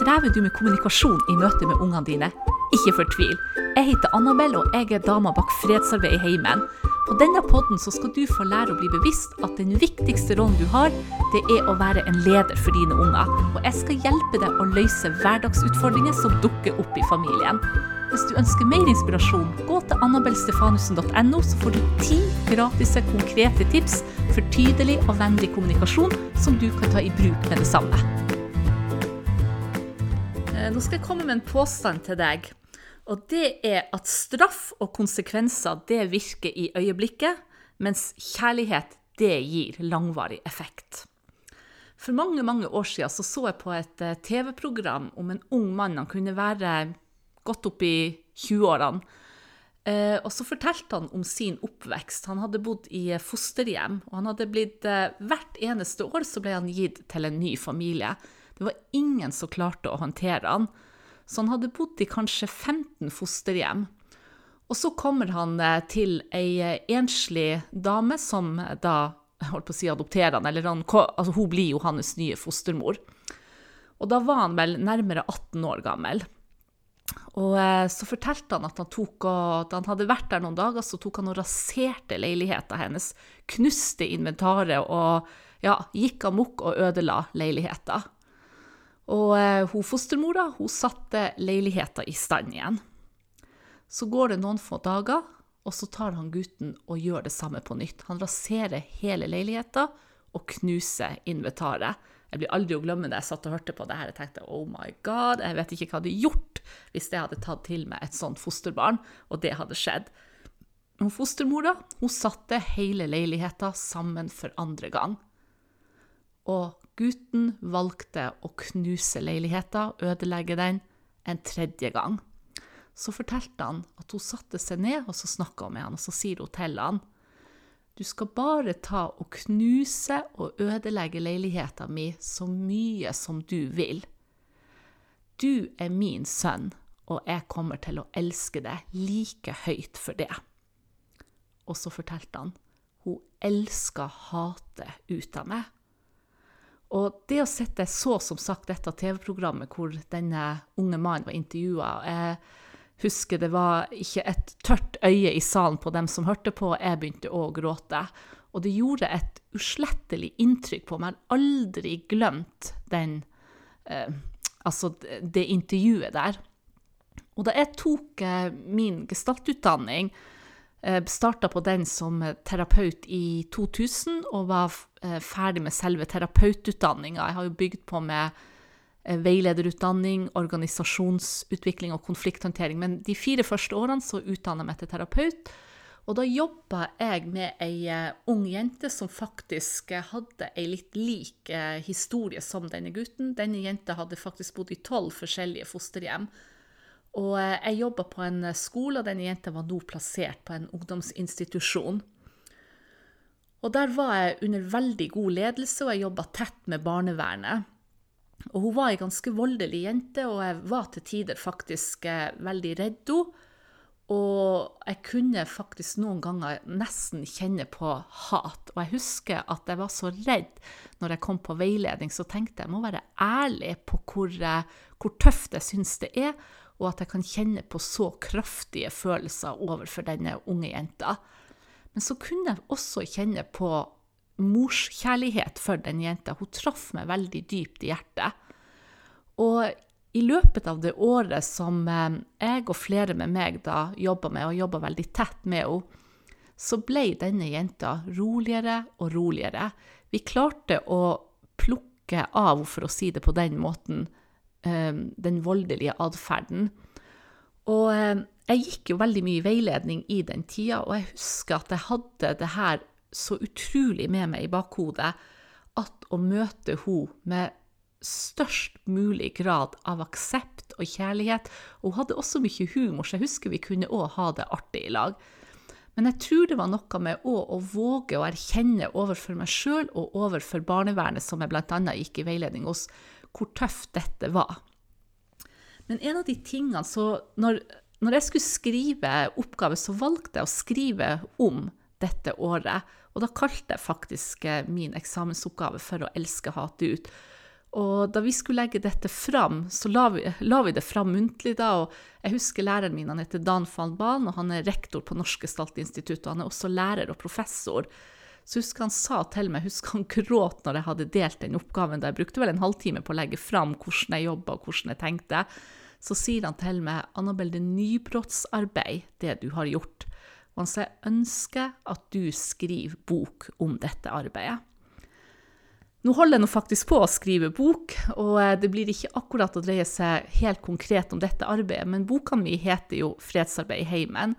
Strever du med kommunikasjon i møte med ungene dine? Ikke fortvil. Jeg heter Annabelle, og jeg er dama bak fredsarbeid i heimen. På denne podden skal du få lære å bli bevisst at den viktigste rollen du har, det er å være en leder for dine unger. Og jeg skal hjelpe deg å løse hverdagsutfordringer som dukker opp i familien. Hvis du ønsker mer inspirasjon, gå til annabelstefanussen.no, så får du ti gratis konkrete tips for tydelig og vennlig kommunikasjon som du kan ta i bruk med det samme. Nå skal jeg komme med en påstand til deg. Og det er at straff og konsekvenser det virker i øyeblikket, mens kjærlighet det gir langvarig effekt. For mange mange år siden så, så jeg på et eh, TV-program om en ung mann. Han kunne være godt opp i 20-årene. Eh, og så fortalte han om sin oppvekst. Han hadde bodd i eh, fosterhjem. Og han hadde blitt, hvert eneste år så ble han gitt til en ny familie. Det var ingen som klarte å håndtere han. Så han hadde bodd i kanskje 15 fosterhjem. Og så kommer han eh, til ei eh, enslig dame som da holdt på å si adopterer han, eller han, altså hun blir jo hans nye fostermor. Og da var han vel nærmere 18 år gammel. Og eh, så fortalte han at han, tok at han hadde vært der noen dager, så tok han og raserte leiligheten hennes. Knuste inventaret og ja, gikk amok og ødela leiligheten. Og eh, hun fostermora hun satte leiligheten i stand igjen. Så går det noen få dager, og så tar han gutten og gjør det samme på nytt. Han raserer hele leiligheten og knuser inventaret. Jeg blir aldri å glemme det. Jeg satt og hørte på det her og tenkte oh my god, jeg vet ikke hva jeg hadde gjort hvis jeg hadde tatt til meg et sånt fosterbarn, og det hadde skjedd. Og fostermora hun satte hele leiligheten sammen for andre gang. Og gutten valgte å knuse leiligheten, ødelegge den, en tredje gang. Så fortalte han at hun satte seg ned og så snakka med han, og så sier hun til han du skal bare ta og knuse og ødelegge leiligheten min så mye som du vil. Du er min sønn, og jeg kommer til å elske deg like høyt for det. Og så fortalte han hun elsker hatet ut av meg. Og det å sette så som sagt dette TV-programmet hvor denne unge mannen var intervjua husker det var ikke et tørt øye i salen på dem som hørte på, og jeg begynte å gråte. Og det gjorde et uslettelig inntrykk på meg. Jeg har aldri glemt den, eh, altså det intervjuet der. Og da jeg tok eh, min gestaltutdanning, starta på den som terapeut i 2000 og var eh, ferdig med selve terapeututdanninga. Jeg har jo bygd på med Eh, veilederutdanning, organisasjonsutvikling og konflikthåndtering. Men de fire første årene så utdanna jeg meg til terapeut. Og da jobba jeg med ei eh, ung jente som faktisk eh, hadde ei litt lik historie som denne gutten. Denne jenta hadde faktisk bodd i tolv forskjellige fosterhjem. Og jeg jobba på en skole, og denne jenta var nå plassert på en ungdomsinstitusjon. Og der var jeg under veldig god ledelse, og jeg jobba tett med barnevernet. Og hun var ei ganske voldelig jente, og jeg var til tider faktisk eh, veldig redd henne. Og jeg kunne faktisk noen ganger nesten kjenne på hat. Og jeg husker at jeg var så redd når jeg kom på veiledning, så tenkte jeg jeg må være ærlig på hvor, eh, hvor tøft jeg syns det er, og at jeg kan kjenne på så kraftige følelser overfor denne unge jenta. Men så kunne jeg også kjenne på morskjærlighet for den jenta. Hun traff meg veldig dypt i hjertet. Og i løpet av det året som eh, jeg og flere med meg da jobba med, og jobba veldig tett med henne, så ble denne jenta roligere og roligere. Vi klarte å plukke av, henne, for å si det på den måten, den voldelige atferden. Og eh, jeg gikk jo veldig mye veiledning i den tida, og jeg husker at jeg hadde det her så utrolig med meg i bakhodet at å møte henne med størst mulig grad av aksept og kjærlighet. Hun hadde også mye humor, så jeg husker vi kunne òg ha det artig i lag. Men jeg tror det var noe med å våge å erkjenne overfor meg sjøl og overfor barnevernet, som jeg bl.a. gikk i veiledning hos, hvor tøft dette var. Men en av de tingene så når, når jeg skulle skrive oppgave, så valgte jeg å skrive om dette året. Og da kalte jeg faktisk eh, min eksamensoppgave for å elske hate ut. Og da vi skulle legge dette fram, så la vi, la vi det fram muntlig da. Og jeg husker læreren min, han heter Dan van Balen, og han er rektor på Norsk gestaltinstitutt. Og han er også lærer og professor. Så husker han sa til meg, husker han gråt når jeg hadde delt den oppgaven. da Jeg brukte vel en halvtime på å legge fram hvordan jeg jobba og hvordan jeg tenkte. Så sier han til meg, Annabel, det er nybrottsarbeid, det du har gjort. Og han sier, jeg ønsker at du skriver bok om dette arbeidet. Nå holder jeg nå faktisk på å skrive bok, og eh, det blir ikke akkurat å dreie seg helt konkret om dette arbeidet, men boka mi heter jo 'Fredsarbeid i heimen'.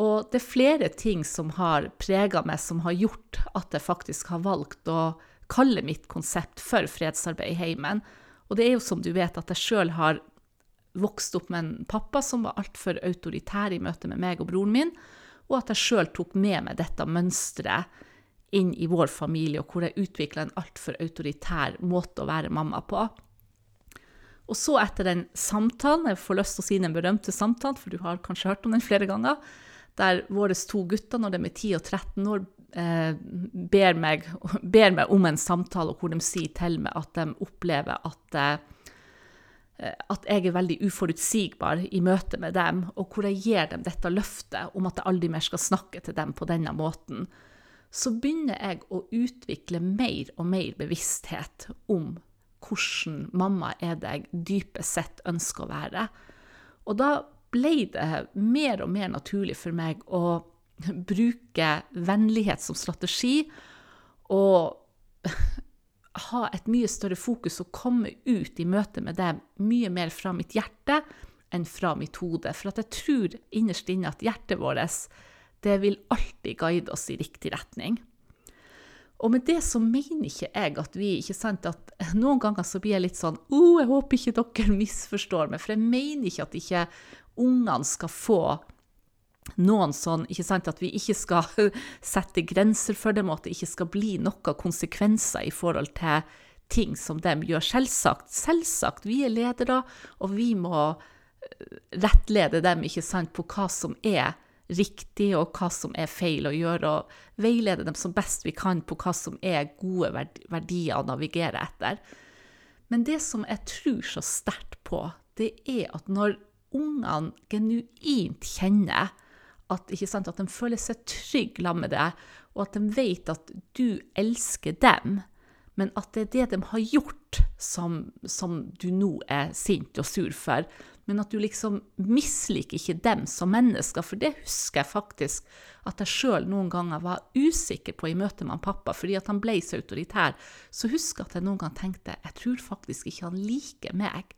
Og det er flere ting som har prega meg, som har gjort at jeg faktisk har valgt å kalle mitt konsept for fredsarbeid i heimen. Og det er jo som du vet at jeg sjøl har vokst opp med en pappa som var altfor autoritær i møte med meg og broren min, og at jeg sjøl tok med meg dette mønsteret inn i vår familie, og hvor jeg utvikla en altfor autoritær måte å være mamma på. Og så etter den samtalen, jeg får lyst til å si den berømte samtalen, for du har kanskje hørt om den flere ganger, der våre to gutter, når de er 10 og 13 år, eh, ber, meg, ber, meg, om en samtale, hvor de sier til meg at de opplever at, eh, at jeg er veldig uforutsigbar i møte med dem, og hvor jeg gir dem dette løftet om at jeg aldri mer skal snakke til dem på denne måten så begynner jeg å utvikle mer og mer bevissthet om hvordan mamma er det jeg dypest sett ønsker å være. Og da ble det mer og mer naturlig for meg å bruke vennlighet som strategi og ha et mye større fokus og komme ut i møte med det mye mer fra mitt hjerte enn fra mitt hode. For jeg tror innerst inne at hjertet vårt det vil alltid guide oss i riktig retning. Og med det så mener ikke jeg at vi ikke sant, at Noen ganger så blir jeg litt sånn oh, jeg håper ikke dere misforstår meg. For jeg mener ikke at ikke ungene skal få noen sånn ikke sant, At vi ikke skal sette grenser for dem, og at det ikke skal bli noen konsekvenser i forhold til ting som de gjør. Selvsagt, selvsagt, vi er ledere, og vi må eh, rettlede dem ikke sant, på hva som er riktig, og hva som er feil å gjøre, og veilede dem som best vi kan på hva som er gode verdier å navigere etter. Men det som jeg tror så sterkt på, det er at når ungene genuint kjenner at, sant, at de føler seg trygge sammen med deg, og at de vet at du elsker dem, men at det er det de har gjort som, som du nå er sint og sur for, men at du liksom misliker ikke dem som mennesker. For det husker jeg faktisk at jeg sjøl noen ganger var usikker på i møte med pappa, fordi at han ble så autoritær. Så husker jeg at jeg noen gang tenkte jeg tror faktisk ikke han liker meg.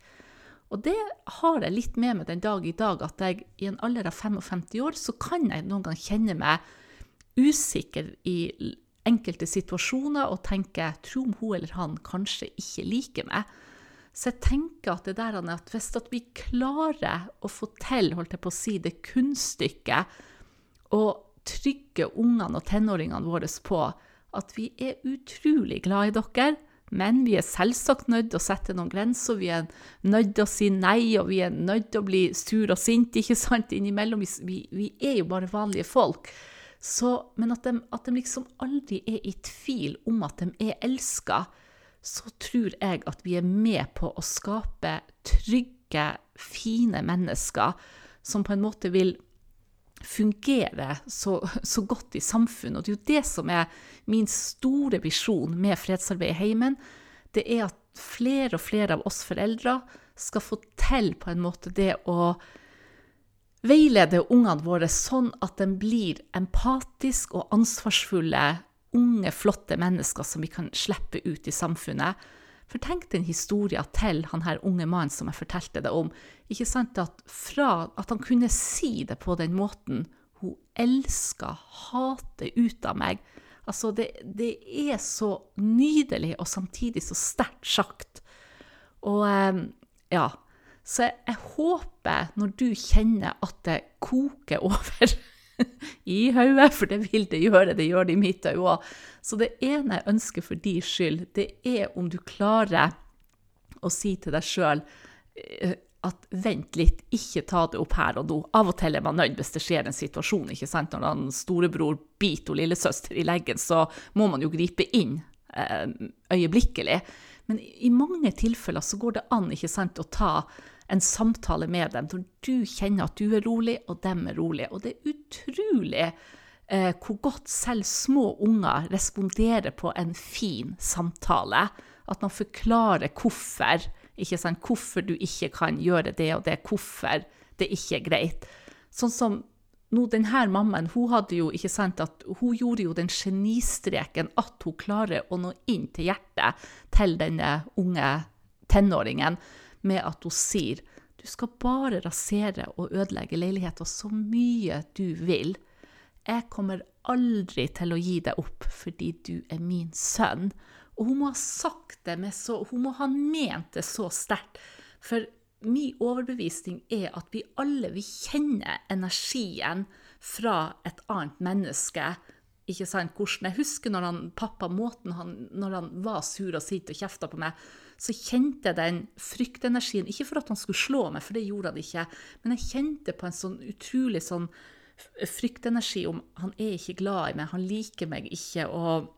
Og det har jeg litt med meg den dag i dag, at jeg i en alder av 55 år så kan jeg noen gang kjenne meg usikker i enkelte situasjoner og tenke tror om hun eller han kanskje ikke liker meg. Så jeg tenker at det der at hvis at vi klarer å få til holdt jeg på å si, det kunststykket å trygge ungene og tenåringene våre på at vi er utrolig glad i dere, men vi er selvsagt nødt til å sette noen grenser. Vi er nødt til å si nei, og vi er nødt til å bli sur og sint, ikke sant, innimellom. Vi, vi er jo bare vanlige folk. Så, men at de, at de liksom aldri er i tvil om at de er elska så tror jeg at vi er med på å skape trygge, fine mennesker som på en måte vil fungere så, så, godt i samfunnet. Og det er jo det som er min store visjon med fredsarbeid i heimen. Det er at flere og flere av oss foreldre skal få til på en måte det å veilede ungene våre sånn at de blir empatiske og ansvarsfulle unge, flotte mennesker som vi kan slippe ut i samfunnet. For tenk den historien til han her unge mannen som jeg fortalte deg om. Ikke sant at fra at han kunne si det på den måten Hun elsker hatet ut av meg. Altså, det, det er så nydelig og samtidig så sterkt sagt. Og ehm, ja. Så jeg, jeg håper, når du kjenner at det koker over i hodet, for det vil det gjøre. Det gjør det i mitt øye òg. Så det ene jeg ønsker for din skyld, det er om du klarer å si til deg sjøl eh, at vent litt, ikke ta det opp her og nå. Av og til er man nødt hvis det skjer en situasjon. ikke sant? Når han storebror biter lillesøster i leggen, så må man jo gripe inn eh, øyeblikkelig. Men i mange tilfeller så går det an ikke sant, å ta en samtale med dem når du kjenner at du er rolig, og dem er rolig. Og det er utrolig eh, hvor godt selv små unger responderer på en fin samtale. At man forklarer hvorfor, sant? hvorfor du ikke kan gjøre det og det, hvorfor det ikke er greit. Sånn som nå, denne mammaen hun hadde jo, ikke sant, at hun gjorde jo den genistreken at hun klarer å nå inn til hjertet til denne unge tenåringen med at hun sier du skal bare rasere og ødelegge leiligheten så mye du vil. Jeg kommer aldri til å gi deg opp fordi du er min sønn. Og hun må ha sagt det med så Hun må ha ment det så sterkt. For min overbevisning er at vi alle vi kjenner energien fra et annet menneske. Ikke sant? Hvordan Jeg husker når han, pappa måten han, når han var sur og sint og kjefta på meg, så kjente jeg den fryktenergien. Ikke for at han skulle slå meg, for det gjorde han ikke, men jeg kjente på en sånn utrolig sånn fryktenergi om han er ikke glad i meg, han liker meg ikke. og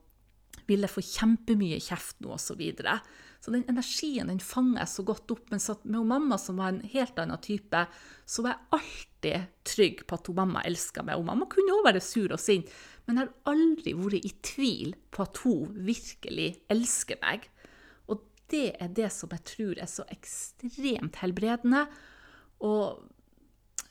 ville få kjempemye kjeft nå, osv. Så, videre. Så den energien den jeg så godt opp. Men med mamma, som var en helt annen type, så var jeg alltid trygg på at hun mamma elska meg. Og mamma kunne også være sur og sint, men jeg har aldri vært i tvil på at hun virkelig elsker meg. Og det er det som jeg tror er så ekstremt helbredende. Og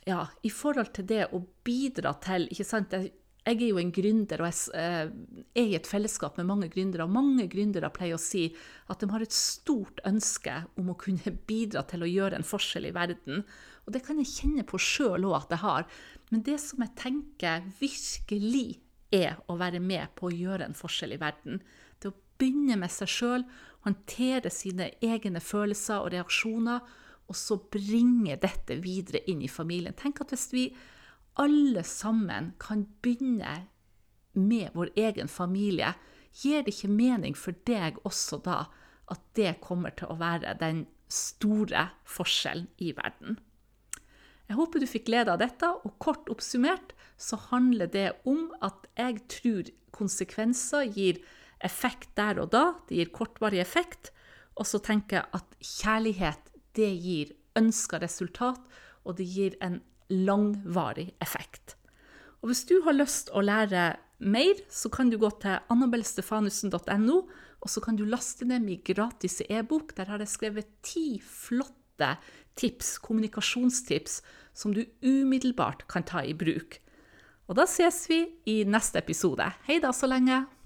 ja, i forhold til det å bidra til ikke sant, jeg jeg er jo en gründer, og jeg eh, er i et fellesskap med mange gründere. Og mange gründere pleier å si at de har et stort ønske om å kunne bidra til å gjøre en forskjell i verden. Og det kan jeg kjenne på sjøl òg at jeg har. Men det som jeg tenker virkelig er å være med på å gjøre en forskjell i verden, det å begynne med seg sjøl, håndtere sine egne følelser og reaksjoner, og så bringe dette videre inn i familien. Tenk at hvis vi alle sammen kan begynne med vår egen familie, gir det ikke mening for deg også da at det kommer til å være den store forskjellen i verden? Jeg håper du fikk glede av dette, og kort oppsummert så handler det om at jeg tror konsekvenser gir effekt der og da, det gir kortvarig effekt, og så tenker jeg at kjærlighet, det gir ønska resultat, og det gir en langvarig effekt. Og Hvis du har lyst å lære mer, så kan du gå til annabelstefanussen.no, og så kan du laste ned min gratis e-bok. Der har jeg skrevet ti flotte tips, kommunikasjonstips, som du umiddelbart kan ta i bruk. Og da ses vi i neste episode. Hei da så lenge!